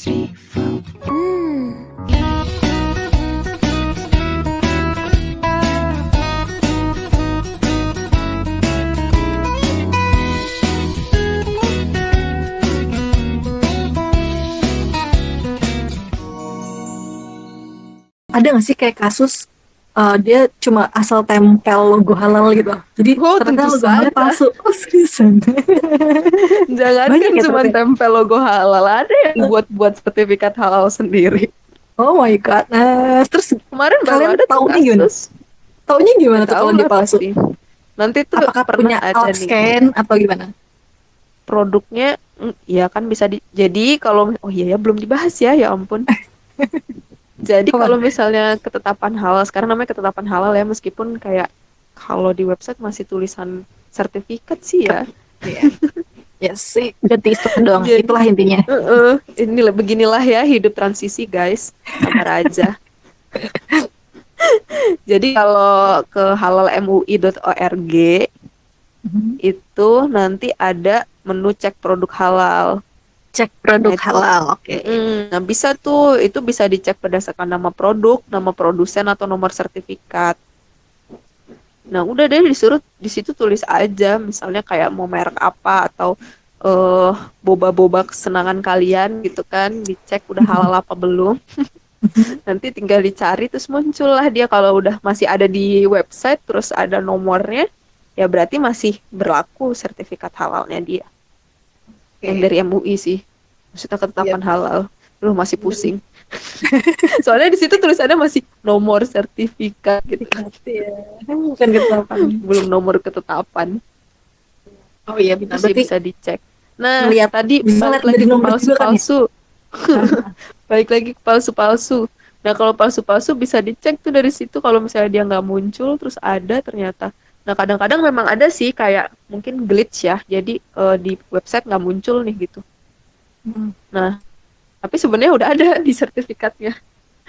ada nggak sih kayak kasus uh, dia cuma asal tempel logo halal gitu jadi Oh, ternyata logo saja. palsu oh seriusan Jangan Banyak kan ya cuma ternyata. tempel logo halal, ada yang buat buat sertifikat halal sendiri. oh my god nah terus Kemarin Kalian ada tuh taunya gimana? taunya gimana tuh Tahu kalau dia palsu pasti. Nanti tuh apakah pernah punya ada nih scan atau gimana produknya, mm, ya kan bisa di. Jadi kalau oh iya ya belum dibahas ya, ya ampun. Jadi kalau misalnya ketetapan halal, sekarang namanya ketetapan halal ya, meskipun kayak kalau di website masih tulisan sertifikat sih ya. ya sih ganti itu dong Jadi- itulah intinya Heeh, inilah beginilah ya hidup transisi guys, sabar aja. Jadi kalau ke halalmui.org Mhm. itu nanti ada menu cek produk halal. Cek produk itu. halal oke Mm, Nah bisa tuh itu bisa dicek berdasarkan nama produk, nama produsen atau nomor sertifikat. Nah udah deh disuruh di situ tulis aja, misalnya kayak mau merek apa atau eh boba-boba kesenangan kalian gitu kan, dicek udah halal apa belum. Nanti tinggal dicari terus muncullah dia kalau udah masih ada di website terus ada nomornya, ya berarti masih berlaku sertifikat halalnya dia. Yang dari MUI sih. Maksudnya ketetapan halal. Lu masih pusing. Soalnya di situ tulisannya masih nomor sertifikat gitu. ya. bukan ketetapan Belum nomor ketetapan. oh iya benar berarti bisa dicek. Nah, Ngeliat- tadi bisa balik lihat lagi ke nomor juga kan ya? balik lagi ke palsu-palsu. Nah, kalau palsu-palsu bisa dicek tuh dari situ kalau misalnya dia nggak muncul terus ada ternyata. Nah, kadang-kadang memang ada sih kayak mungkin glitch ya. Jadi eh, di website nggak muncul nih gitu. Hmm. Nah, tapi sebenarnya udah ada di sertifikatnya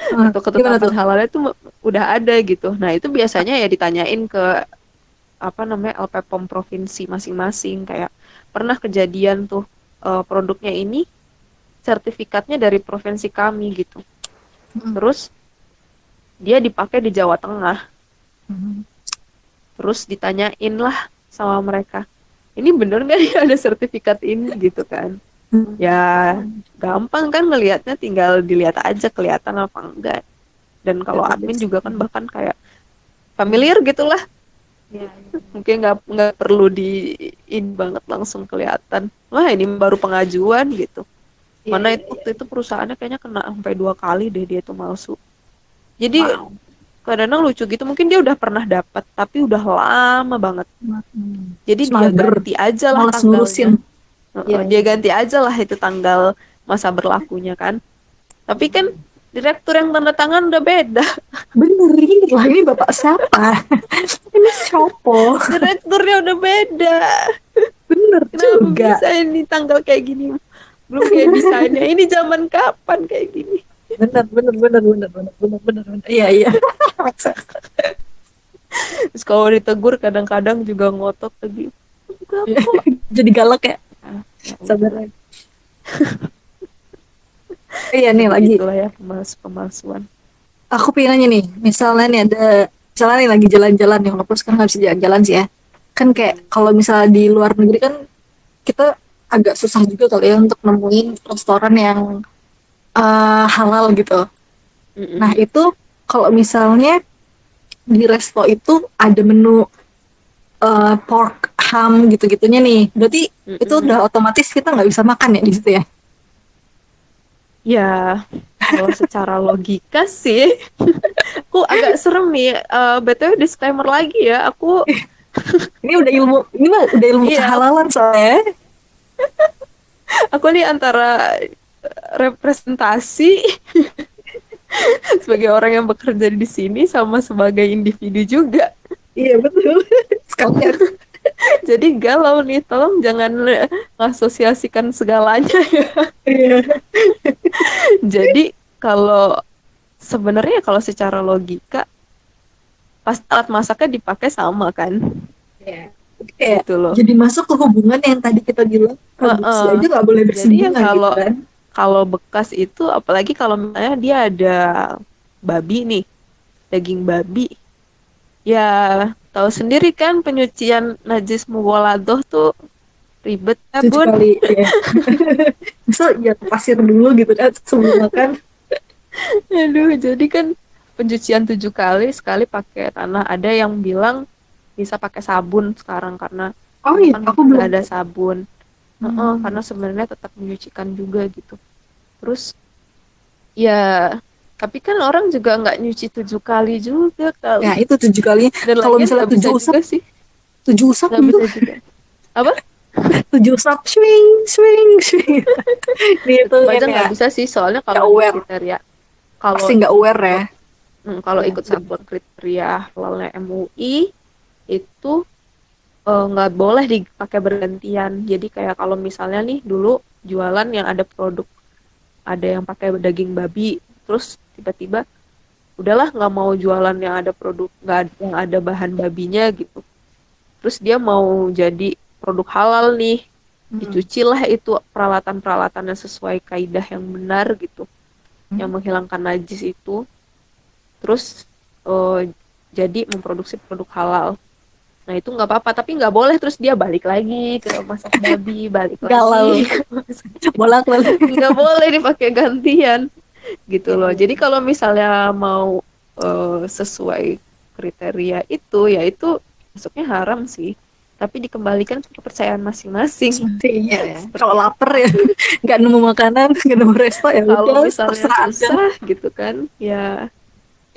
Ah, atau ketetapan halalnya tuh udah ada gitu. Nah, itu biasanya ya ditanyain ke apa namanya LPPOM provinsi masing-masing kayak pernah kejadian tuh eh, produknya ini sertifikatnya dari provinsi kami gitu. Hmm. Terus dia dipakai di Jawa Tengah. Hmm. Terus ditanyain lah sama mereka. Ini bener nggak ya ada sertifikat ini gitu kan? Hmm. Ya gampang kan ngelihatnya tinggal dilihat aja kelihatan apa enggak. Dan kalau Ya, admin betul. juga kan bahkan kayak familiar gitulah. Ya, Mungkin nggak nggak perlu di in banget langsung kelihatan. Wah ini baru pengajuan gitu. ya, Mana itu waktu itu perusahaannya kayaknya kena sampai dua kali deh dia itu malsu. Jadi Wow. Kadang-kadang lucu gitu. Mungkin dia udah pernah dapat tapi udah lama banget. Hmm. Jadi dia Mager. ganti aja lah tanggalnya. ngurusin Heeh, Iya, dia ganti aja lah itu tanggal masa berlakunya kan. Tapi kan direktur yang tanda tangan udah beda. bener ini lah ini bapak siapa ini siapa Direkturnya udah beda. bener Kenapa juga bisa ini tanggal kayak gini? Belum kayak desainnya. Ini zaman kapan kayak gini? Bener bener bener bener bener bener bener bener. Iya iya. Terus kalau ditegur kadang-kadang juga ngotot lagi. Jadi galak ya? Sabar. Lagi iya nih lagi. Itulah ya pemalsu pemalsuan. aku pengen nanya nih misalnya nih ada misalnya nih lagi jalan-jalan nih walaupun sekarang nggak bisa jalan-jalan sih ya. Kan kayak kalau misalnya di luar negeri kan kita agak susah juga kali ya untuk nemuin restoran yang eh, halal gitu Mm-mm. Nah itu kalau misalnya di resto itu ada menu eh, pork ham gitu-gitunya nih, berarti itu Mm-mm. udah otomatis kita nggak bisa makan ya di situ ya? Ya, kalau secara logika sih, aku agak serem nih. Eh, BTW disclaimer lagi ya, aku Ini udah ilmu, ini mah udah ilmu Iya. kehalalan soalnya. aku nih antara representasi sebagai orang yang bekerja di sini sama sebagai individu juga. Iya betul. Sekalian. Jadi galau nih, tolong jangan mengasosiasikan segalanya ya. Iya. Jadi kalau sebenarnya kalau secara logika pas alat masaknya dipakai sama kan, Iya. Kayak gitu loh. jadi masuk ke hubungan yang tadi kita bilang produksi Heeh. aja nggak boleh Jadi ya bersinggungan kalau- gitu kan? Kalau bekas itu apalagi kalau misalnya dia ada babi nih daging babi. Ya tahu sendiri kan penyucian najis mughaladoh tuh ribet ya tujuh bun? kali ya. so ya pasir dulu gitu kan sebelum makan aduh jadi kan pencucian tujuh kali sekali pakai tanah. Ada yang bilang bisa pakai sabun sekarang karena oh iya kan aku belum ada sabun Hmm. karena sebenarnya tetap menyucikan juga gitu. Terus ya tapi kan orang juga nggak nyuci tujuh kali juga kali ya itu tujuh kali. Kalau misalnya nggak tujuh usap sih. tujuh usap nggak gitu. juga. Apa? Tujuh usap swing swing swing. Ini itu aja kan ya nggak bisa sih soalnya Nggak kalau aware. kriteria kalau pasti nggak aware ya. Hmm, kalau Iya, ikut bener. satuan kriteria halalnya MUI itu eh, nggak boleh dipakai bergantian. Jadi kayak kalau misalnya nih dulu jualan yang ada produk ada yang pakai daging babi, terus tiba-tiba udahlah nggak mau jualan yang ada produk nggak yang ada bahan babinya gitu. Terus dia mau jadi produk halal nih, Hmm. dicucilah itu peralatan-peralatan yang sesuai kaidah yang benar gitu Hmm. yang menghilangkan najis itu terus eh, jadi memproduksi produk halal nah itu nggak apa-apa tapi nggak boleh terus dia balik lagi ke masak babi balik Galau. bolak balik nggak boleh dipakai gantian gitu loh. Iya. jadi kalau misalnya mau eh, sesuai kriteria itu ya itu masuknya haram sih. Tapi dikembalikan ke kepercayaan masing-masing. Iya. Ya. Kalau lapar ya nggak nemu makanan, nggak nemu resto ya kalau misalnya susah gitu kan Ya,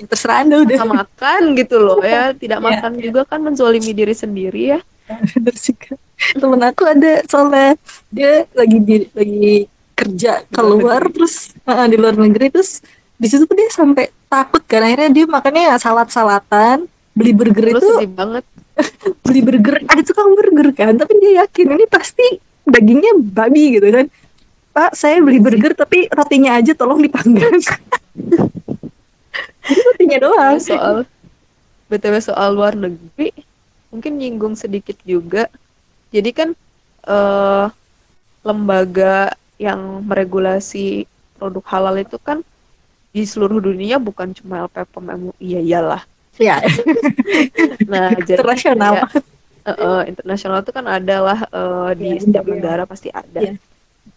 terserah anda udah. sama makan gitu loh ya. Tidak Iya, makan juga kan menzolimi diri sendiri ya. Bener sih Kak. Temen aku ada soalnya dia lagi di lagi kerja luar keluar terus uh, di luar negeri terus di situ tuh dia sampai takut kan akhirnya dia makannya salad-salatan beli burger lu itu sedih banget. beli burger ada tukang burger kan tapi dia yakin ini pasti dagingnya babi gitu kan. Pak saya beli burger tapi rotinya aja tolong dipanggang Jadi rotinya doang. Ya, soal btw soal luar negeri mungkin nyinggung sedikit juga. Jadi kan eh, lembaga yang meregulasi produk halal itu kan di seluruh dunia bukan cuma LPPOM MUI ya iyalah. Ya nah jadi internasional. kayak, eh, eh, internasional itu kan adalah eh, di Iya, setiap iya. negara pasti ada. Iya.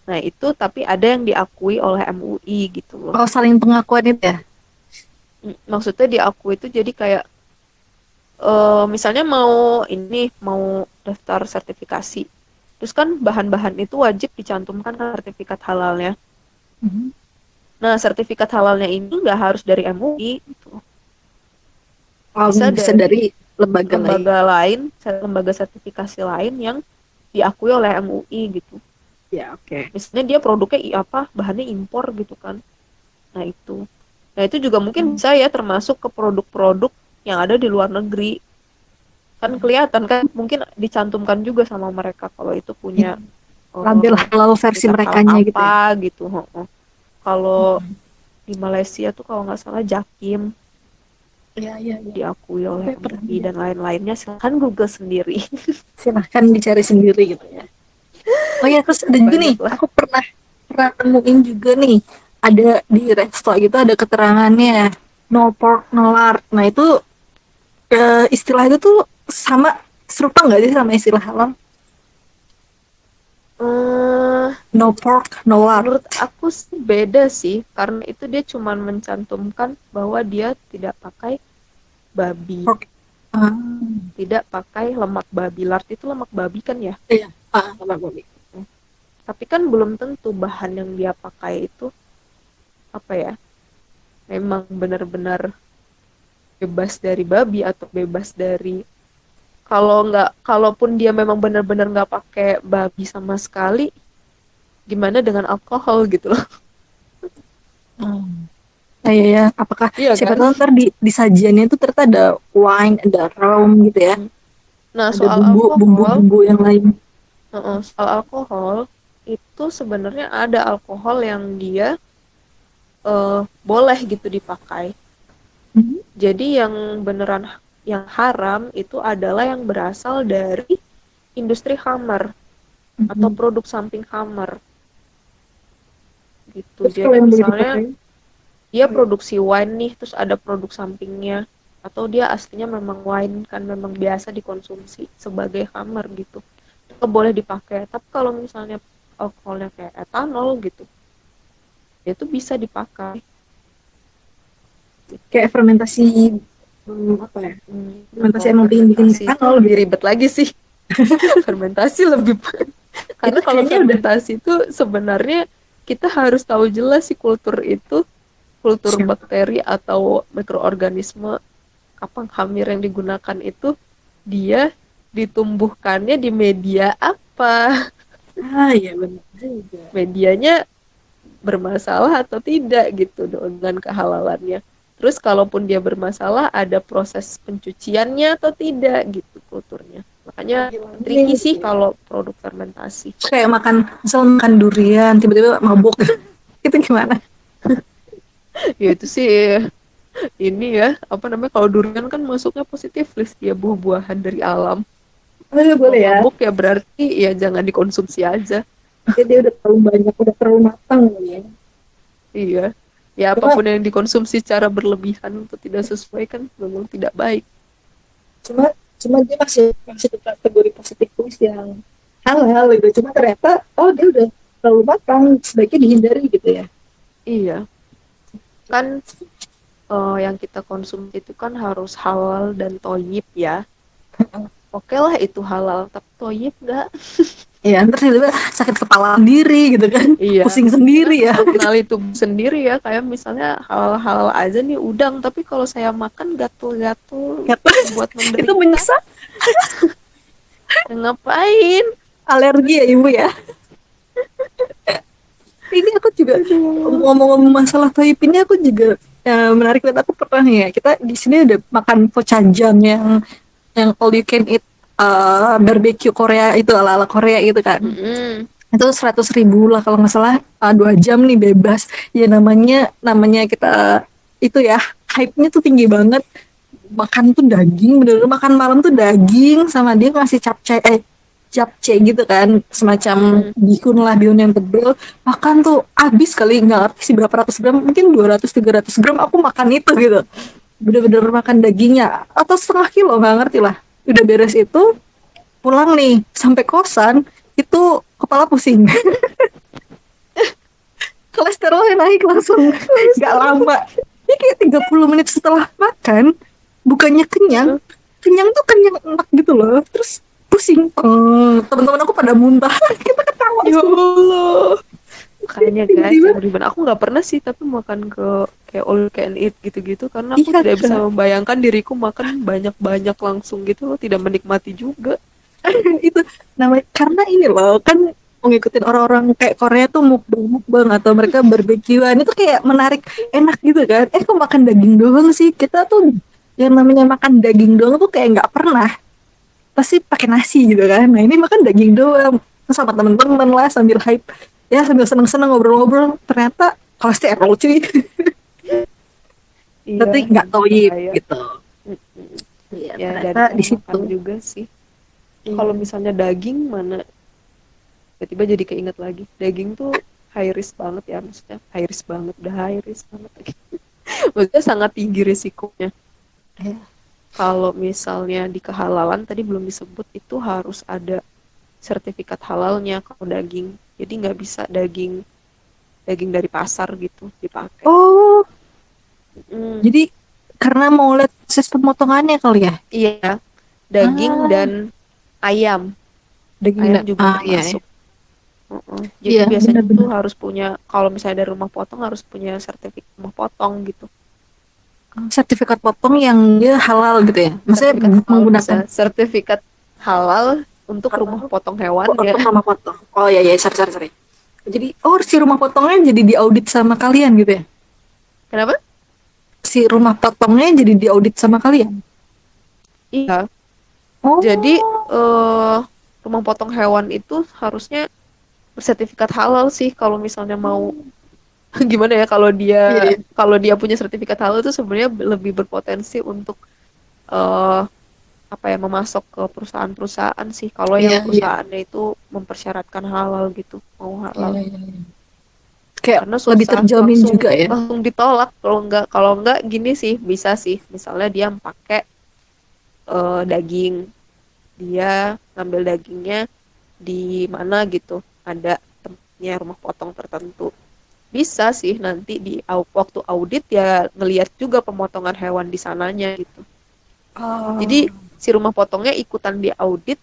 nah itu tapi ada yang diakui oleh MUI gitu loh. Oh saling pengakuan itu ya Maksudnya diakui itu jadi kayak eh misalnya mau ini mau daftar sertifikasi terus kan bahan-bahan itu wajib dicantumkan ke sertifikat halalnya Mhm. nah sertifikat halalnya ini nggak harus dari MUI gitu. Oh, Bisa bisa, dari dari lembaga, lain. lembaga lain ser- lembaga sertifikasi lain yang diakui oleh MUI gitu Ya, oke. misalnya dia produknya apa bahannya impor gitu kan nah itu nah itu juga mungkin Hmm. bisa ya termasuk ke produk-produk yang ada di luar negeri kan Hmm. kelihatan kan mungkin dicantumkan juga sama mereka kalau itu punya eh, Label halal versi halal gitu ya. apa gitu heeh. kalau Hmm. di Malaysia tuh kalau nggak salah Jakim Iya, iya, iya. diakui oleh MUI dan lain-lainnya silahkan Google sendiri Silahkan dicari sendiri gitu ya. Oh ya, terus ada juga nih, aku pernah pernah temuin juga nih, ada di resto gitu ada keterangannya no pork no lard. Nah itu eh, istilah itu tuh sama serupa nggak sih sama istilah halal? Eh, No pork no lard. menurut aku sih beda sih karena itu dia cuman mencantumkan bahwa dia tidak pakai babi Pork. Ah, tidak pakai lemak babi lard itu lemak babi kan ya iya. Ah, sama babi. tapi kan belum tentu bahan yang dia pakai itu apa ya memang benar-benar bebas dari babi atau bebas dari kalau nggak kalaupun dia memang benar-benar nggak pakai babi sama sekali gimana dengan alkohol gitu loh Hmm. Ah, iya ya, apakah Iya siapa kan? tahu ntar di, di sajiannya itu ternyata ada wine, ada rum gitu ya, nah ada soal bumbu alkohol bumbu-bumbu yang lain. Heeh, soal alkohol itu sebenarnya ada alkohol yang dia eh, boleh gitu dipakai. Mhm. Jadi yang beneran yang haram itu adalah yang berasal dari industri hammer atau Mhm. produk samping hammer. gitu Terus jadi misalnya dia produksi wine nih terus ada produk sampingnya atau dia aslinya memang wine kan memang biasa dikonsumsi sebagai hammer gitu itu boleh dipakai tapi kalau misalnya alkoholnya kayak etanol gitu itu bisa dipakai kayak fermentasi hmm, apa ya? Hmm, Fermentasi emang bikin bikin etanol lebih ribet lagi sih fermentasi lebih karena kalau udah fermentasi itu sebenarnya kita harus tahu jelas sih kultur itu kultur siap. bakteri atau mikroorganisme apa hamir yang digunakan itu dia ditumbuhkannya di media apa Ah iya benar juga. medianya bermasalah atau tidak gitu dengan kehalalannya. Terus kalaupun dia bermasalah ada proses pencuciannya atau tidak gitu kulturnya. Makanya tricky sih kalau produk fermentasi. Kayak makan misal makan durian tiba-tiba mabuk. Itu gimana? ya itu sih ini ya apa namanya kalau durian kan masuknya positif list dia buah-buahan dari alam. Oh, iya, boleh ya. mabuk ya berarti ya jangan dikonsumsi aja Jadi dia udah terlalu banyak, udah terlalu matang ya. iya ya Cuma- apa pun yang dikonsumsi secara berlebihan atau tidak sesuai kan memang tidak baik Cuma cuma dia masih masih di kategori positif list yang halal gitu. Cuma ternyata oh dia udah terlalu matang, sebaiknya dihindari gitu ya. iya kan eh, yang kita konsumsi itu kan harus halal dan toyib ya oke lah itu halal tapi toyib enggak Iya, ntar tiba-tiba sakit kepala sendiri gitu kan. Iya. Pusing sendiri ya. kenali tubuh sendiri ya kayak misalnya halal-halal aja nih udang tapi kalau saya makan gatul-gatul Gatul. buat menderita Itu menyiksa ngapain alergi ya ibu ya. ini aku juga ngomong-ngomong masalah toyib ini aku juga eh, menarik banget aku pernah ya kita di sini udah makan pocajang yang yang all you can eat eh, barbecue Korea itu ala ala Korea gitu kan. Mm-mm. itu seratus ribu lah kalau nggak salah. Eh, dua jam nih bebas. Ya namanya namanya kita itu ya hype-nya tuh tinggi banget. Makan tuh daging bener makan malam tuh daging sama dia ngasih capcay eh capcay gitu kan. Semacam bihun lah bihun yang tebel. Makan tuh habis kali nggak ngerti sih berapa ratus gram mungkin 200 300 gram aku makan itu gitu. Bener-bener makan dagingnya atau setengah kilo nggak ngerti lah udah beres itu pulang nih sampai kosan itu kepala pusing. Kolesterolnya naik langsung. Nggak lama. Ini kayak 30 menit setelah makan bukannya kenyang kenyang tuh kenyang enak gitu loh. Terus pusing. Eh, teman-teman aku pada muntah. Kita ketawa ya Allah. Makanya guys yang aku nggak pernah sih tapi makan ke kayak all you can eat gitu-gitu karena aku Iya, tidak bisa Kak. membayangkan diriku makan banyak-banyak langsung gitu tidak menikmati juga. Itu namanya karena ini loh kan ngikutin orang-orang kayak Korea tuh mukbang mukbang atau mereka barbekyuan itu kayak menarik enak gitu kan. Eh kok makan daging doang sih? Kita tuh yang namanya makan daging doang tuh kayak nggak pernah. Pasti pakai nasi gitu kan. Nah ini makan daging doang. Sama temen-temen lah sambil hype. Ya sambil seneng-seneng ngobrol-ngobrol. Ternyata kolesterol cuy Iya, tapi nggak toyib bahaya. gitu Mm-mm. Iya, ya dari ternyata di situ juga sih Iya. kalau misalnya daging mana tiba-tiba jadi keinget lagi daging tuh high risk banget ya maksudnya high risk banget udah high risk banget lagi maksudnya sangat tinggi risikonya Iya. kalau misalnya di kehalalan tadi belum disebut itu harus ada sertifikat halalnya kalau daging jadi nggak bisa daging daging dari pasar gitu dipakai oh Mm, jadi karena mau lihat proses pemotongannya kali ya iya daging Ah. dan ayam daging ayam dan- juga ah, iya, termasuk Mm-mm. Jadi Iya, biasanya benar-benar. tuh harus punya kalau misalnya dari rumah potong harus punya sertifikat rumah potong gitu. iya. sertifikat potong yang dia halal gitu ya maksudnya Sertifikat halal menggunakan sertifikat halal untuk rumah potong hewan ya. potong rumah potong oh iya iya sorry sorry sorry jadi oh si rumah potongnya jadi diaudit sama kalian gitu ya Kenapa? Si rumah potongnya jadi diaudit sama kalian Iya. oh Jadi eh rumah potong hewan itu harusnya bersertifikat halal sih kalau misalnya mau gimana ya kalau dia Iya. kalau dia punya sertifikat halal itu sebenarnya lebih berpotensi untuk eh apa ya memasok ke perusahaan-perusahaan sih kalau Iya, iya. yang perusahaannya itu mempersyaratkan halal gitu mau halal Iya, iya, iya. Kayak karena lebih susah terjamin langsung juga ya. langsung ditolak. Kalau nggak kalau nggak gini sih bisa sih. Misalnya dia pakai eh, daging. Dia ngambil dagingnya di mana gitu. Ada tempatnya rumah potong tertentu. Bisa sih nanti di waktu audit ya ngelihat juga pemotongan hewan di sananya gitu. Jadi si rumah potongnya ikutan di audit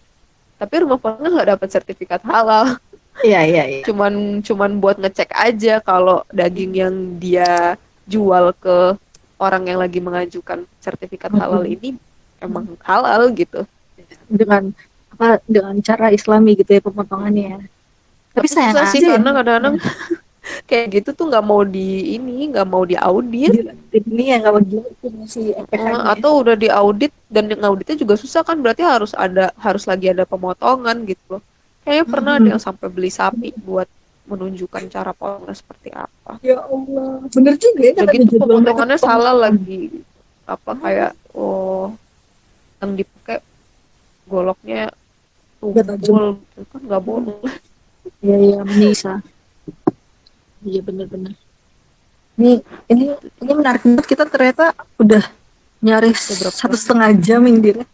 tapi rumah potongnya nggak dapat sertifikat halal iya iya iya cuman cuman buat ngecek aja kalau daging yang dia jual ke orang yang lagi mengajukan sertifikat halal ini emang halal gitu. dengan apa dengan cara Islami gitu ya pemotongannya tapi sayang susah aja sih ya. karena kadang-kadang kayak gitu tuh nggak mau di ini nggak mau diaudit Gila, ini yang nggak begitu itu masih atau udah diaudit dan ngauditnya juga susah kan berarti harus ada harus lagi ada pemotongan gitu loh. Kayaknya pernah ada yang sampai beli sapi buat menunjukkan cara potongnya seperti apa. ya Allah bener juga ya Udah gitu mereka pemotongannya tuh salah lagi apa kayak oh yang dipakai goloknya tumpul gitu kan nggak boleh Iya iya bisa. Iya benar-benar. Ini ini ini menarik banget kita ternyata udah nyaris satu setengah jam Indira.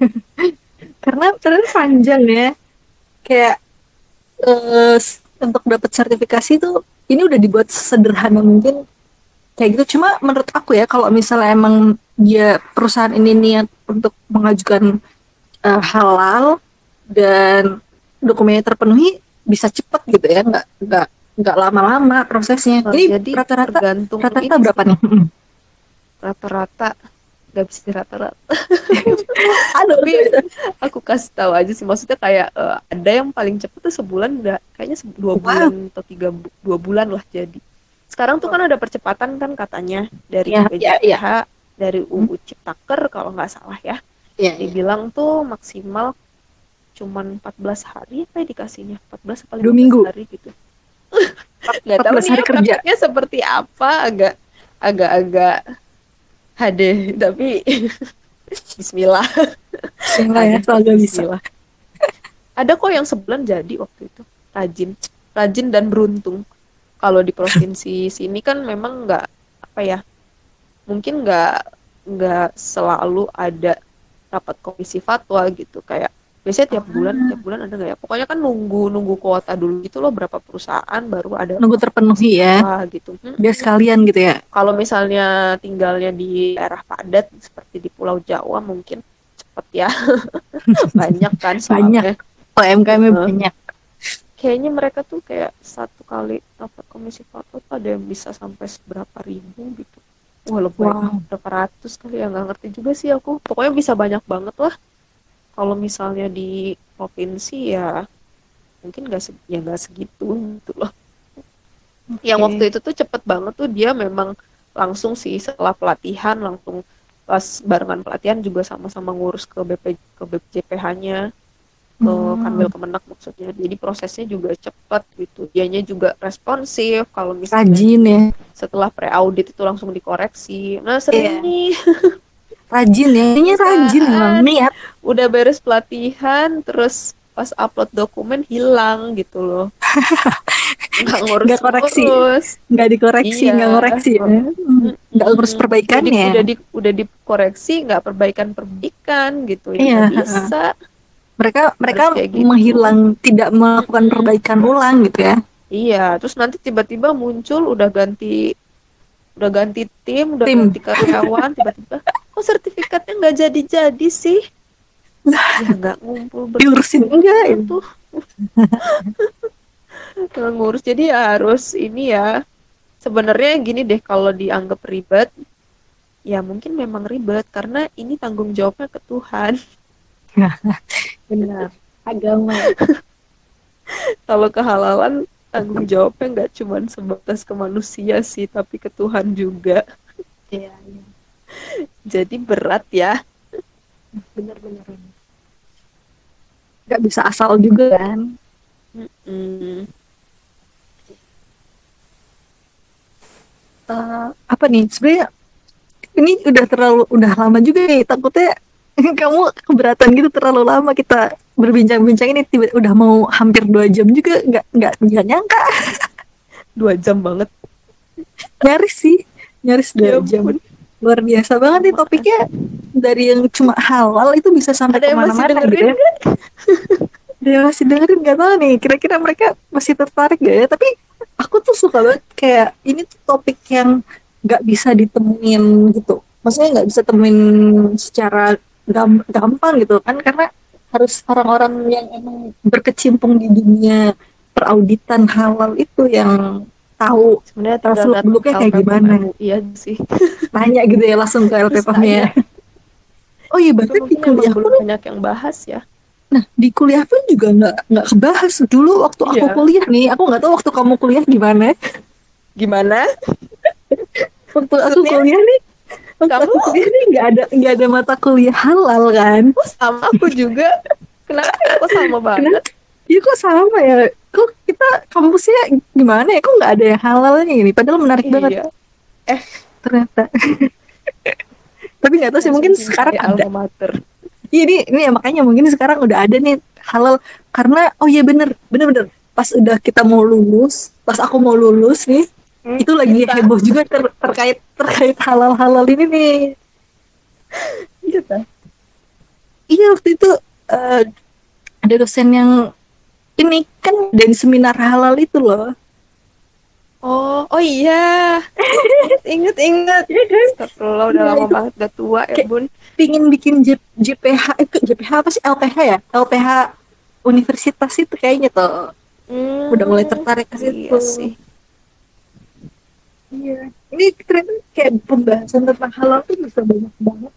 Karena ternyata panjang ya. Kayak eh, s- untuk dapat sertifikasi tuh ini udah dibuat sederhana mungkin kayak gitu. Cuma menurut aku ya kalau misalnya emang dia perusahaan ini niat untuk mengajukan eh, halal dan dokumennya terpenuhi bisa cepet gitu ya nggak nggak nggak lama-lama prosesnya Nah, ini jadi rata-rata rata-rata berapa nih rata-rata nggak bisa rata-rata aduh tapi aku kasih tahu aja sih maksudnya kayak eh, ada yang paling cepet tuh sebulan udah kayaknya se- dua Wow. bulan atau tiga bu- dua bulan lah jadi. Sekarang tuh kan ada percepatan kan katanya dari Ya, ya, ya. BPJH dari UU Ciptaker kalau nggak salah ya. Iya, iya. dibilang tuh maksimal cuman 14 hari apa ya dikasihnya? 14 apa 15 Dua minggu. hari gitu. Nggak tahu 14 nih ya prakteknya seperti apa? Agak agak-agak HD tapi Bismillah. Bismillah ya bisa. Bismillah. ada kok yang sebulan jadi waktu itu. Rajin. Rajin dan beruntung. Kalau di provinsi sini kan memang nggak apa ya mungkin nggak nggak selalu ada rapat komisi fatwa gitu. Kayak biasanya tiap bulan Ah. tiap bulan ada nggak ya? Pokoknya kan nunggu nunggu kuota dulu gitu loh berapa perusahaan baru ada nunggu terpenuhi ya. wah gitu. Hmm. biar sekalian gitu ya. Kalau misalnya tinggalnya di daerah padat seperti di Pulau Jawa mungkin cepet ya. Banyak kan soalnya. UMKM -nya Heeh. banyak. Kayaknya mereka tuh kayak satu kali rapat komisi fatwa tuh ada yang bisa sampai seberapa ribu gitu. Wah lebih Wow. berapa ratus kali ya nggak ngerti juga sih aku. Pokoknya bisa banyak banget lah kalau misalnya di provinsi ya mungkin nggak se- ya nggak segitu gitu loh yang Oke. waktu itu tuh cepet banget tuh dia memang langsung sih setelah pelatihan langsung pas barengan pelatihan juga sama-sama ngurus ke BP ke BPJPH-nya ke Hmm. Kanwil Kemenak maksudnya jadi prosesnya juga cepet gitu dianya juga responsif kalau misalnya rajin ya setelah pre-audit itu langsung dikoreksi nah sering Iya. nih rajin ya. Ini rajin Perusahaan. emang. Niat. Udah beres pelatihan terus pas upload dokumen hilang gitu loh. Nggak ngurus Nggak koreksi. ngurus. nggak dikoreksi Iya. nggak ngoreksi ya. Nggak urus Mm, perbaikannya udah di, udah, di, udah dikoreksi nggak perbaikan perbaikan gitu. Ya Iya, bisa. Mereka mereka kayak gitu. menghilang tidak melakukan perbaikan ulang gitu ya. Iya terus nanti tiba-tiba muncul udah ganti udah ganti tim udah Tim. ganti karyawan tiba-tiba kok sertifikatnya nggak jadi-jadi sih. Ya nggak ngumpul diurusin enggak ya? tuh. Nggak ngurus. Jadi ya harus ini ya sebenarnya gini deh kalau dianggap ribet ya mungkin memang ribet karena ini tanggung jawabnya ke Tuhan. Benar. Agama. Kalau kehalalan tanggung jawabnya nggak cuma sebatas ke manusia sih tapi ke Tuhan juga. Iya iya. jadi berat ya. Benar-benar nggak bisa asal juga kan? Mm, Eh, apa nih? Sebenarnya ini udah terlalu udah lama juga nih. Takutnya kamu keberatan gitu terlalu lama kita berbincang-bincang ini tiba udah mau hampir dua jam juga nggak nggak nggak nyangka. Dua jam banget. Nyaris sih nyaris dua Ya jam. luar biasa banget nih topiknya. Dari yang cuma halal itu bisa sampai ke mana-mana gitu ya. yang masih dengerin? Nggak tahu nih kira-kira mereka masih tertarik gak ya? Tapi aku tuh suka banget kayak ini tuh topik yang nggak bisa ditemuin gitu. Maksudnya nggak bisa temuin secara gam- gampang gitu kan karena harus orang-orang yang emang berkecimpung di dunia perauditan halal itu yang tahu sebenarnya Tahu datang seluk-beluknya kayak gimana? iya sih tanya gitu ya langsung ke LP Terus PAM-nya. Oh iya berarti di kuliah pun, banyak yang bahas ya nah di kuliah pun juga nggak nggak kebahas dulu waktu aku Iya. kuliah nih. Aku nggak tahu waktu kamu kuliah gimana. gimana Waktu aku kuliah nih, Kamu? nih nggak ada nggak ada mata kuliah halal kan? oh sama aku juga kenapa kok sama banget Iya kok sama ya? Kok kita kampusnya gimana ya? Kok nggak ada yang halalnya ini? Padahal menarik banget iya ternyata. Tapi nggak tahu sih mungkin sekarang ada. mater Iya ini, ini ya makanya mungkin sekarang udah ada nih halal karena oh iya bener bener bener pas udah kita mau lulus pas aku mau lulus nih Hmm, itu lagi kita. heboh juga ter- terkait terkait halal halal ini nih. Iya iya waktu itu eh, ada dosen yang ini kan dan seminar halal itu loh. Oh oh iya. Inget inget Iya kan? Astagfirullah udah Iya, lama banget udah tua ya kayak- bun pingin bikin J- JPH eh, JPH apa sih? LPH ya? LPH universitas itu kayaknya tuh Hmm, udah mulai tertarik ke situ. iya sih Iya, ini ternyata kayak pembahasan tentang halal tuh bisa banyak banget.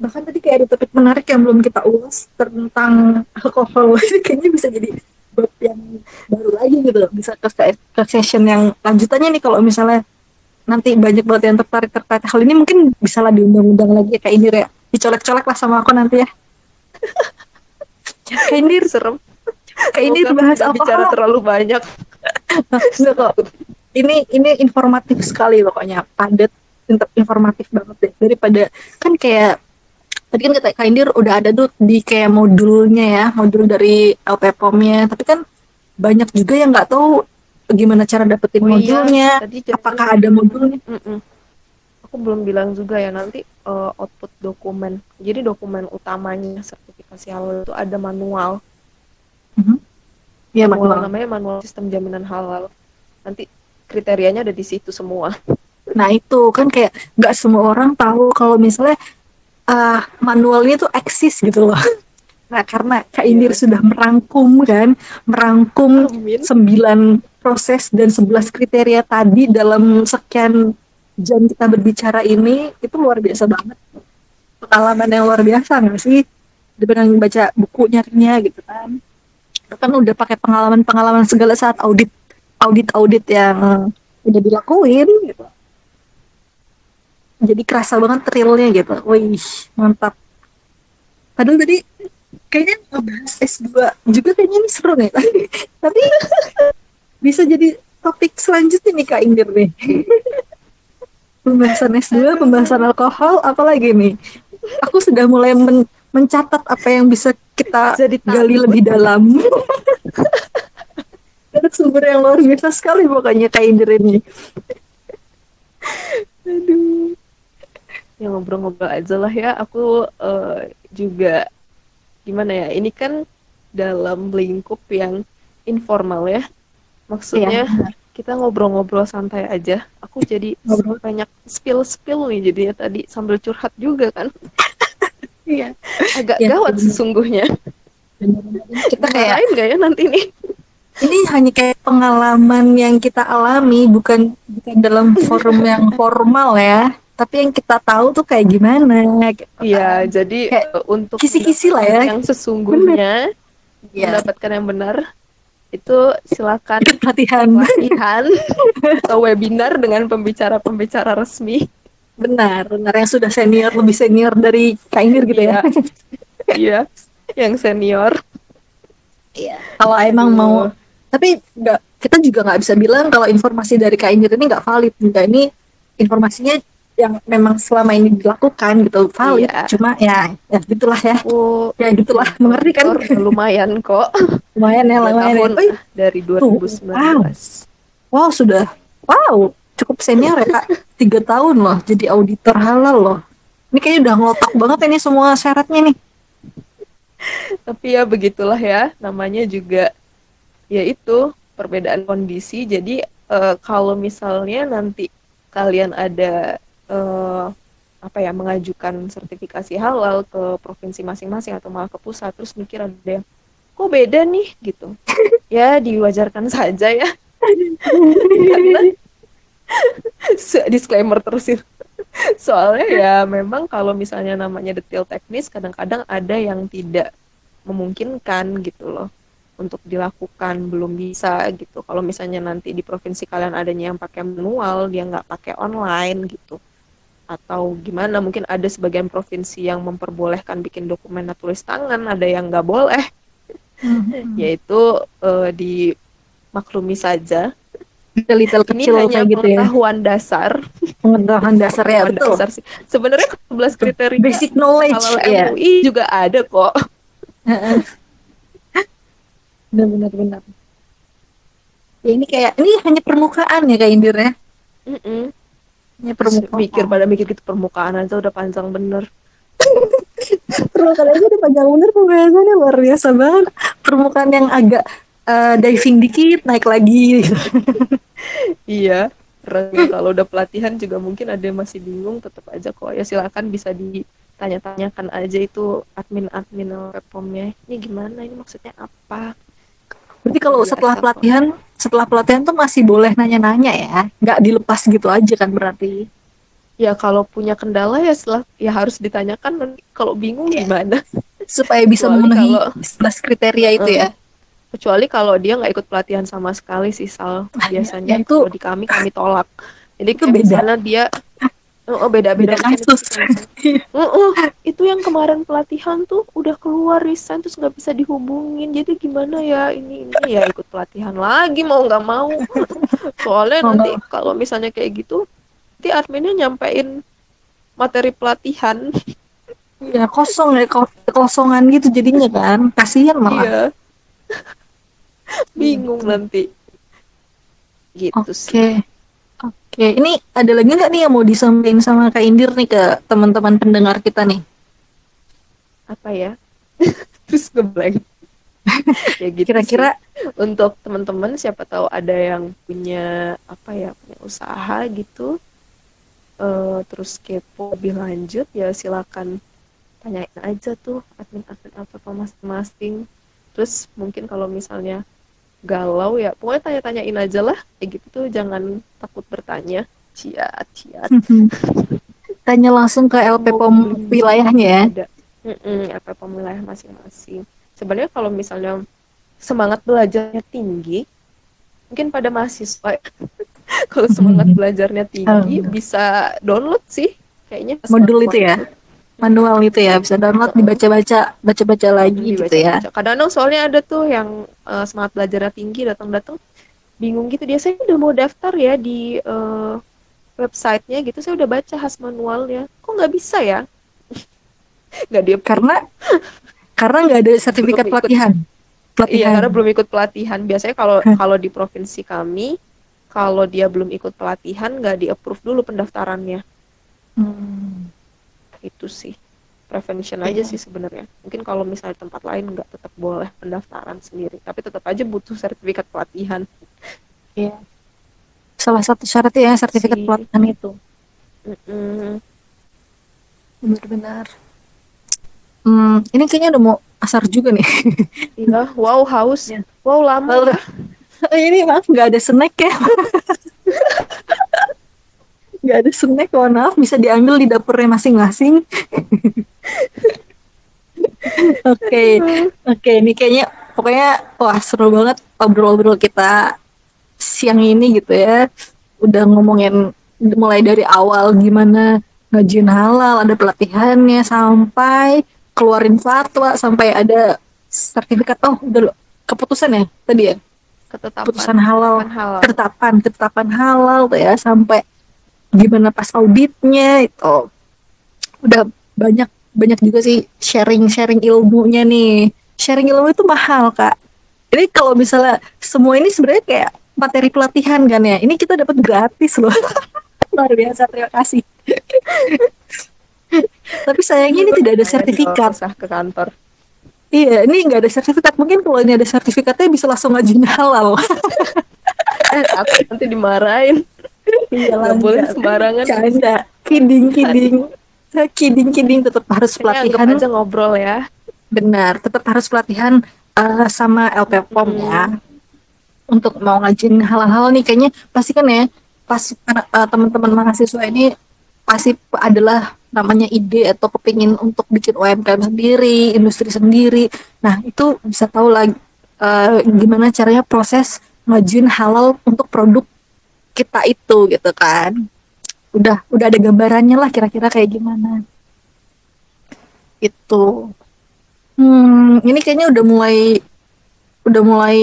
Bahkan tadi kayak ada topik menarik yang belum kita ulas tentang alkohol. Ini kayaknya bisa jadi bab yang baru lagi gitu. Bisa ke, ke, session yang lanjutannya nih kalau misalnya nanti banyak banget yang tertarik terkait hal ini mungkin bisa lah diundang-undang lagi ya, kayak ini ya. Dicolek-colek lah sama aku nanti ya. Kayak ini, serem kayak ini bahas tidak bicara terlalu banyak Enggak kok. Ini ini informatif sekali pokoknya, padat, informatif banget deh. Daripada kan kayak tadi kan kata Kak Indir udah ada tuh di kayak modulnya ya, modul dari LPPOM-nya. Tapi kan banyak juga yang nggak tahu gimana cara dapetin Oh iya, modulnya. tadi jangan- Apakah ada modulnya? Mm-mm. Aku belum bilang juga ya nanti eh, output dokumen. Jadi dokumen utamanya sertifikasi halal itu ada manual. Iya, manual manual. namanya manual sistem jaminan halal. Nanti kriterianya ada di situ semua. Nah itu kan kayak nggak semua orang tahu kalau misalnya uh, manualnya tuh eksis gitu loh. Nah karena Kak Indir Iya. sudah merangkum kan, merangkum Amin. 9 proses dan 11 kriteria tadi dalam sekian jam kita berbicara ini itu luar biasa banget. Pengalaman yang luar biasa nggak sih? Dibanding baca buku nyarinya gitu kan. Kan udah pakai pengalaman-pengalaman segala saat audit audit-audit yang udah dilakuin gitu. Jadi kerasa banget thrillnya gitu. Wih, mantap. Padahal tadi kayaknya ngebahas S2 juga kayaknya ini seru nih. Tapi bisa jadi topik selanjutnya nih Kak Indir nih. pembahasan S2, pembahasan alkohol, apalagi nih? Aku sudah mulai men- mencatat apa yang bisa kita Jadi gali lebih dalam. Ada sumber yang luar biasa sekali pokoknya Indir ini. Aduh. Ya ngobrol-ngobrol aja lah ya. Aku eh, juga gimana ya? Ini kan dalam lingkup yang informal ya. Maksudnya kita ngobrol-ngobrol santai aja. Aku jadi Ngobrol. banyak spill-spill nih jadinya tadi sambil curhat juga kan. Iya. Agak Ya, gawat bener. sesungguhnya. Kita kayak Lain gak ya nanti nih? Ini hanya kayak pengalaman yang kita alami bukan bukan dalam forum yang formal ya tapi yang kita tahu tuh kayak gimana gitu Iya, kan. jadi Kayak eh, untuk kisi-kisi lah ya. yang sesungguhnya Iya. mendapatkan yang benar itu silakan Ikut pelatihan pelatihan atau webinar dengan pembicara-pembicara resmi. benar benar yang sudah senior lebih senior dari Kainir gitu ya Iya, yang senior. Iya. kalau emang mau tapi nggak kita juga nggak bisa bilang kalau informasi dari Kainir ini nggak valid enggak ini informasinya yang memang selama ini dilakukan gitu valid Iya. cuma ya ya gitulah ya Aku ya gitulah mengerti kan lumayan kok. lumayan ya lumayan ya. tahun Oi, dari 2019. wow sudah wow cukup senior ya kak tiga tahun loh jadi auditor halal loh ini kayaknya udah ngotak banget ini semua syaratnya nih Tapi ya begitulah ya, namanya juga ya itu perbedaan kondisi. Jadi eh, kalau misalnya nanti kalian ada eh, apa ya mengajukan sertifikasi halal ke provinsi masing-masing atau malah ke pusat terus mikir ada yang kok beda nih gitu. Ya diwajarkan saja ya. Karena disclaimer terusin. Soalnya ya memang kalau misalnya namanya detail teknis kadang-kadang ada yang tidak memungkinkan gitu loh untuk dilakukan belum bisa gitu. Kalau misalnya nanti di provinsi kalian adanya yang pakai manual, dia nggak pakai online gitu. Atau gimana? Mungkin ada sebagian provinsi yang memperbolehkan bikin dokumen tulis tangan, ada yang nggak boleh. Yaitu eh, dimaklumi saja. detail-detail Ini kecil hanya kayak gitu ya pengetahuan dasar. pengetahuan dasar ya Pengetahuan betul dasar sih. Sebenarnya 11 kriteria basic knowledge kalau ya MUI juga ada kok. Benar benar ya ini kayak ini hanya permukaan ya kayak Indir ya Mm-mm. hanya permukaan mikir pada mikir gitu permukaan aja udah panjang bener. permukaan aja udah panjang bener pembahasannya luar biasa banget permukaan yang agak eh, diving dikit naik lagi gitu. Iya. Ya, kalau udah pelatihan juga mungkin ada yang masih bingung tetap aja kok ya silakan bisa ditanya-tanyakan aja itu admin-admin platformnya ini gimana ini maksudnya apa berarti kalau Biasa setelah pelatihan setelah pelatihan tuh masih boleh nanya-nanya ya? Nggak dilepas gitu aja kan berarti? Ya kalau punya kendala ya setelah ya harus ditanyakan. Kalau bingung Iya. gimana? Supaya bisa Kecuali memenuhi kalau- 11 kriteria itu ya? Kecuali kalau dia nggak ikut pelatihan sama sekali sih Sal. Ya biasanya itu- kalau di kami kami tolak. Jadi Itu beda. dia oh, beda beda. Beda kasus. Itu yang kemarin pelatihan tuh udah keluar resign terus nggak bisa dihubungin. Jadi gimana ya ini ini ya ikut pelatihan lagi mau nggak mau. Soalnya Mau nanti kalau misalnya kayak gitu nanti adminnya nyampein materi pelatihan. Ya kosong ya ko- kosongan gitu jadinya kan. Kasihan malah. Iya. Bingung nanti. Gitu Oke, sih oke. Ini ada lagi nggak nih yang mau disampaikan sama Kak Indir nih ke teman-teman pendengar kita nih? apa ya terus ngeblank ya gitu Kira-kira untuk teman-teman siapa tahu ada yang punya apa ya punya usaha gitu eh terus kepo lebih lanjut ya silakan tanyain aja tuh admin-admin apa apa masing-masing terus mungkin kalau misalnya galau ya. Pokoknya tanya-tanyain aja lah. Kayak gitu tuh jangan takut bertanya. Ciat ciat. Tanya langsung ke LP POM beli wilayahnya ya. ada. Mm-mm, apa wilayah masing-masing. Sebenarnya kalau misalnya semangat belajarnya tinggi mungkin pada mahasiswa kalau semangat belajarnya tinggi Oh. bisa download sih. Kayaknya Modul itu ya? Manual itu ya bisa download dibaca-baca, baca-baca lagi gitu ya. Kadang-kadang soalnya ada tuh yang eh, semangat belajarnya tinggi datang-datang bingung gitu dia saya udah mau daftar ya di eh, websitenya gitu saya udah baca khas manualnya kok nggak bisa ya nggak dia Karena karena nggak ada sertifikat Belum ikut. pelatihan. Iya, Pelatihan. karena belum ikut pelatihan. Biasanya kalau kalau di provinsi kami, kalau dia belum ikut pelatihan, nggak di approve dulu pendaftarannya. Hmm. Itu sih prevention aja Iya. sih sebenarnya. Mungkin kalau misalnya di tempat lain nggak tetap boleh pendaftaran sendiri, tapi tetap aja butuh sertifikat pelatihan. Iya. Salah satu syaratnya ya sertifikat Si- pelatihan itu. Mm-mm. Benar-benar. Hmm, ini kayaknya udah mau asar juga nih. Iya, wow haus, Iya. wow lama. Lalu, ini maaf nggak ada snack ya. Nggak ada snack, mohon maaf bisa diambil di dapurnya masing-masing. Oke, oke, ini kayaknya pokoknya wah seru banget obrol-obrol kita siang ini gitu ya. Udah ngomongin mulai dari awal gimana ngajuin halal, ada pelatihannya sampai keluarin fatwa sampai ada sertifikat oh udah keputusan ya tadi ya Ketetapan keputusan halal ketetapan halal. ketetapan ketetapan halal tuh ya sampai gimana pas auditnya itu. Udah banyak banyak juga sih sharing sharing ilmunya nih. Sharing ilmu itu mahal kak. Ini kalau misalnya semua ini sebenarnya kayak materi pelatihan kan ya. Ini kita dapat gratis loh. Luar biasa terima kasih. Tapi sayangnya ini tidak ada sertifikat. usah ke kantor. Iya ini nggak ada sertifikat. Mungkin kalau ini ada sertifikatnya bisa langsung ngajuin halal. Eh takut nanti dimarahin iya boleh sembarangan. Canda. Kidding kidding. Kidding kidding. Tetap harus pelatihan. aja ngobrol ya. Benar tetap harus pelatihan eh, sama LPPOM ya. Untuk mau ngajin hal-hal nih kayaknya pasti kan ya pas eh, teman-teman mahasiswa ini pasti adalah namanya ide atau kepingin untuk bikin UMKM sendiri, industri sendiri. Nah itu bisa tahu lagi eh, gimana caranya proses ngajuin halal untuk produk kita itu gitu kan. Udah udah ada gambarannya lah kira-kira kayak gimana. Itu. Hmm, ini kayaknya udah mulai udah mulai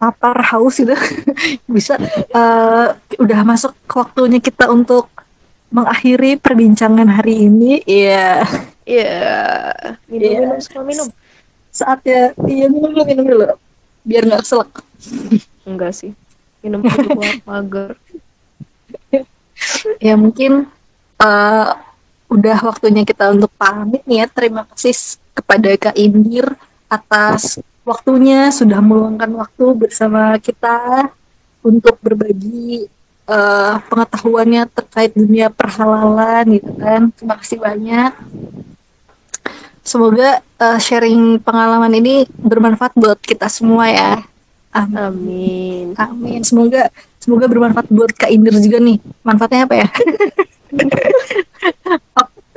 lapar haus gitu. Bisa eh, udah masuk waktunya kita untuk mengakhiri perbincangan hari ini. Iya. iya minum Iya. minum semua minum Saatnya iya minum dulu minum dulu. Biar nggak selek. enggak sih minum mager Ya mungkin eh, udah waktunya kita untuk pamit nih ya. Terima kasih kepada Kak Indir atas waktunya sudah meluangkan waktu bersama kita untuk berbagi eh, pengetahuannya terkait dunia perhalalan gitu kan. Terima kasih banyak. Semoga eh, sharing pengalaman ini bermanfaat buat kita semua ya. Amin. amin Amin. Semoga semoga bermanfaat buat Kak Indir juga nih. Manfaatnya apa ya?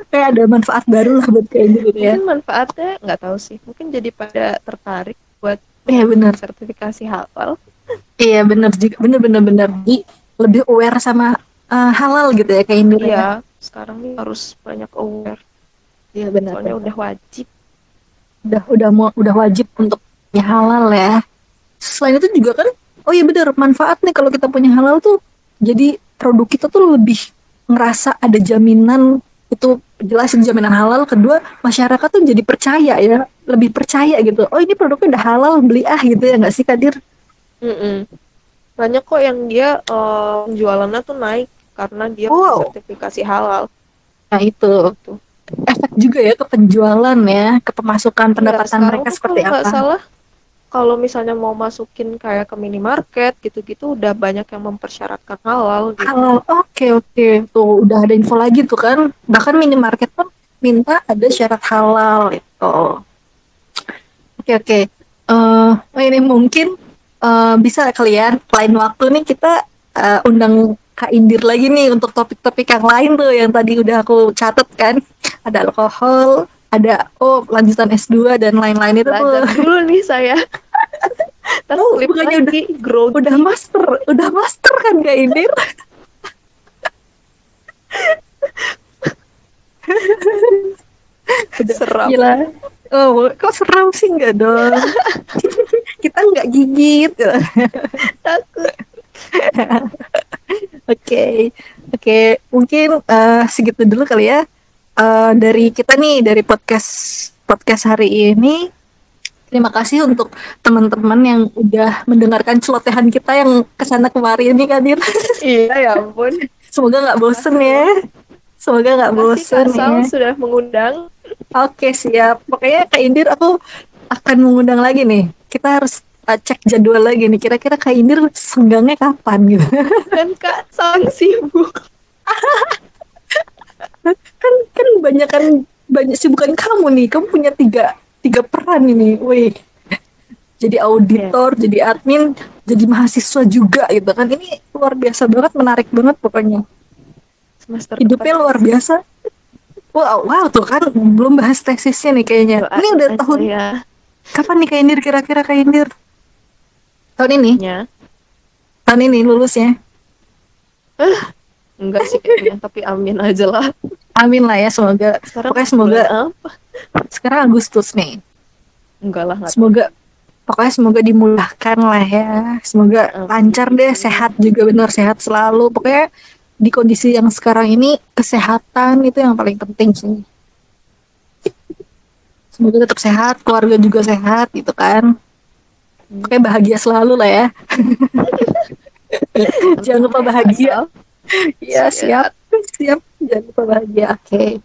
Kayak ada manfaat baru lah buat Kak Indir gitu ya. mungkin manfaatnya nggak tahu sih mungkin jadi pada tertarik buat Iya benar. sertifikasi halal Iya benar juga. Benar benar benar. Jadi lebih aware sama eh, halal gitu ya Kak Indir ya. iya sekarang nih harus banyak aware Iya benar. soalnya benar. udah wajib udah udah mau udah wajib untuk punya halal ya. Selain itu juga kan, oh iya benar manfaat nih kalau kita punya halal tuh, jadi produk kita tuh lebih ngerasa ada jaminan itu jelas itu jaminan halal. Kedua masyarakat tuh jadi percaya ya, lebih percaya gitu. Oh ini produknya udah halal beli ah gitu ya nggak sih Kadir? Mm-mm. banyak kok yang dia eh, penjualannya tuh naik karena dia Wow. punya sertifikasi halal Nah itu Tuh. efek juga ya ke penjualan ya, ke pemasukan Iya, pendapatan sekarang mereka seperti nggak apa? salah kalau misalnya mau masukin kayak ke minimarket gitu-gitu udah banyak yang mempersyaratkan halal gitu. Halal, oke oke, tuh udah ada info lagi tuh kan. Bahkan minimarket pun minta ada syarat halal itu. Oke oke, Eh, oh ini mungkin eh, bisa kalian lain waktu nih kita eh, undang Kak Indir lagi nih untuk topik-topik yang lain tuh yang tadi udah aku catet kan. Ada alkohol, ada oh lanjutan S2 dan lain-lain itu tuh. Belajar dulu nih saya. Oh, bukannya lagi, grogi. Udah master, udah master kan Indir? Udah, Seram. Gila. Oh, kok seram sih enggak dong? Kita nggak gigit. Takut. Oke, oke. Mungkin eh, segitu dulu kali ya Eh, dari kita nih dari podcast podcast hari ini. Terima kasih untuk teman-teman yang udah mendengarkan celotehan kita yang ke sana kemari ini Kadir. Iya ya ampun. Semoga nggak bosen ya. Semoga nggak bosen Kak Sal ya. sudah mengundang. Oke siap. Pokoknya Kak Indir aku akan mengundang lagi nih. Kita harus uh, cek jadwal lagi nih. Kira-kira Kak Indir senggangnya kapan gitu. Dan Kak Sang sibuk. kan kan banyak kan banyak sibukan kamu nih. Kamu punya tiga tiga peran ini. Wih. Jadi auditor, jadi admin, jadi mahasiswa juga gitu kan. Ini luar biasa banget, menarik banget pokoknya. Semester Hidupnya depan. luar biasa. Wow, wow tuh kan belum bahas tesisnya nih kayaknya. Doain Ini udah tahun ya. kapan nih Kak Indir kira-kira Kak Indir? Tahun ini? Ya. Tahun ini lulusnya? Enggak sih kayaknya, tapi amin aja lah. Amin lah ya semoga. Sekarang Pokoknya semoga apa? Sekarang Agustus nih. Enggak lah, enggak Semoga pokoknya semoga dimudahkan lah ya. Semoga Amin. lancar deh, sehat juga benar sehat selalu. Pokoknya di kondisi yang sekarang ini kesehatan itu yang paling penting sih. Semoga tetap sehat keluarga juga sehat gitu kan. Oke bahagia selalu lah ya. Jangan lupa bahagia. Ya siap. siap. Jangan lupa bahagia. Oke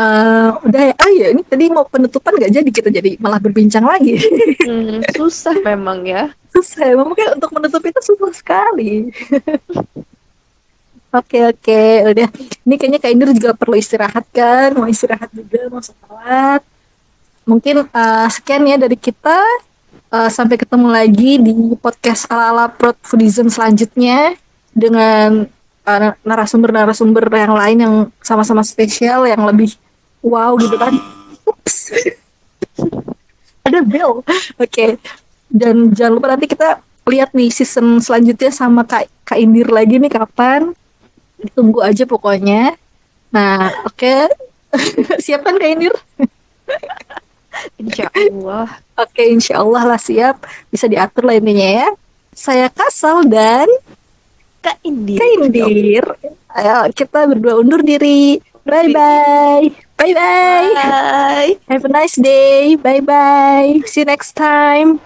Eh, udah ya. Ah ya ini tadi mau penutupan gak jadi? Kita jadi malah berbincang lagi. Hmm, susah memang ya. susah ya. Mungkin untuk menutup itu susah sekali. Oke oke. Udah. Ini kayaknya Kak Indur juga perlu istirahat kan? Mau istirahat juga mau sholat. Mungkin eh, sekian ya dari kita. Eh, sampai ketemu lagi di podcast ala ala Prod Foodism selanjutnya dengan eh, narasumber-narasumber yang lain yang sama-sama spesial yang lebih wow gitu kan Ups. ada bel oke dan jangan lupa nanti kita lihat nih season selanjutnya sama Kak, Kak Indir lagi nih kapan ditunggu aja pokoknya nah oke siapkan Kak Indir Insya Allah. Oke, insya Allah lah siap. Bisa diatur lah intinya ya. Saya Kasal dan Kak Indi. Kak Indir. Ayo, kita berdua undur diri. Bye-bye. Bye-bye. Bye. Have a nice day. Bye-bye. See you next time.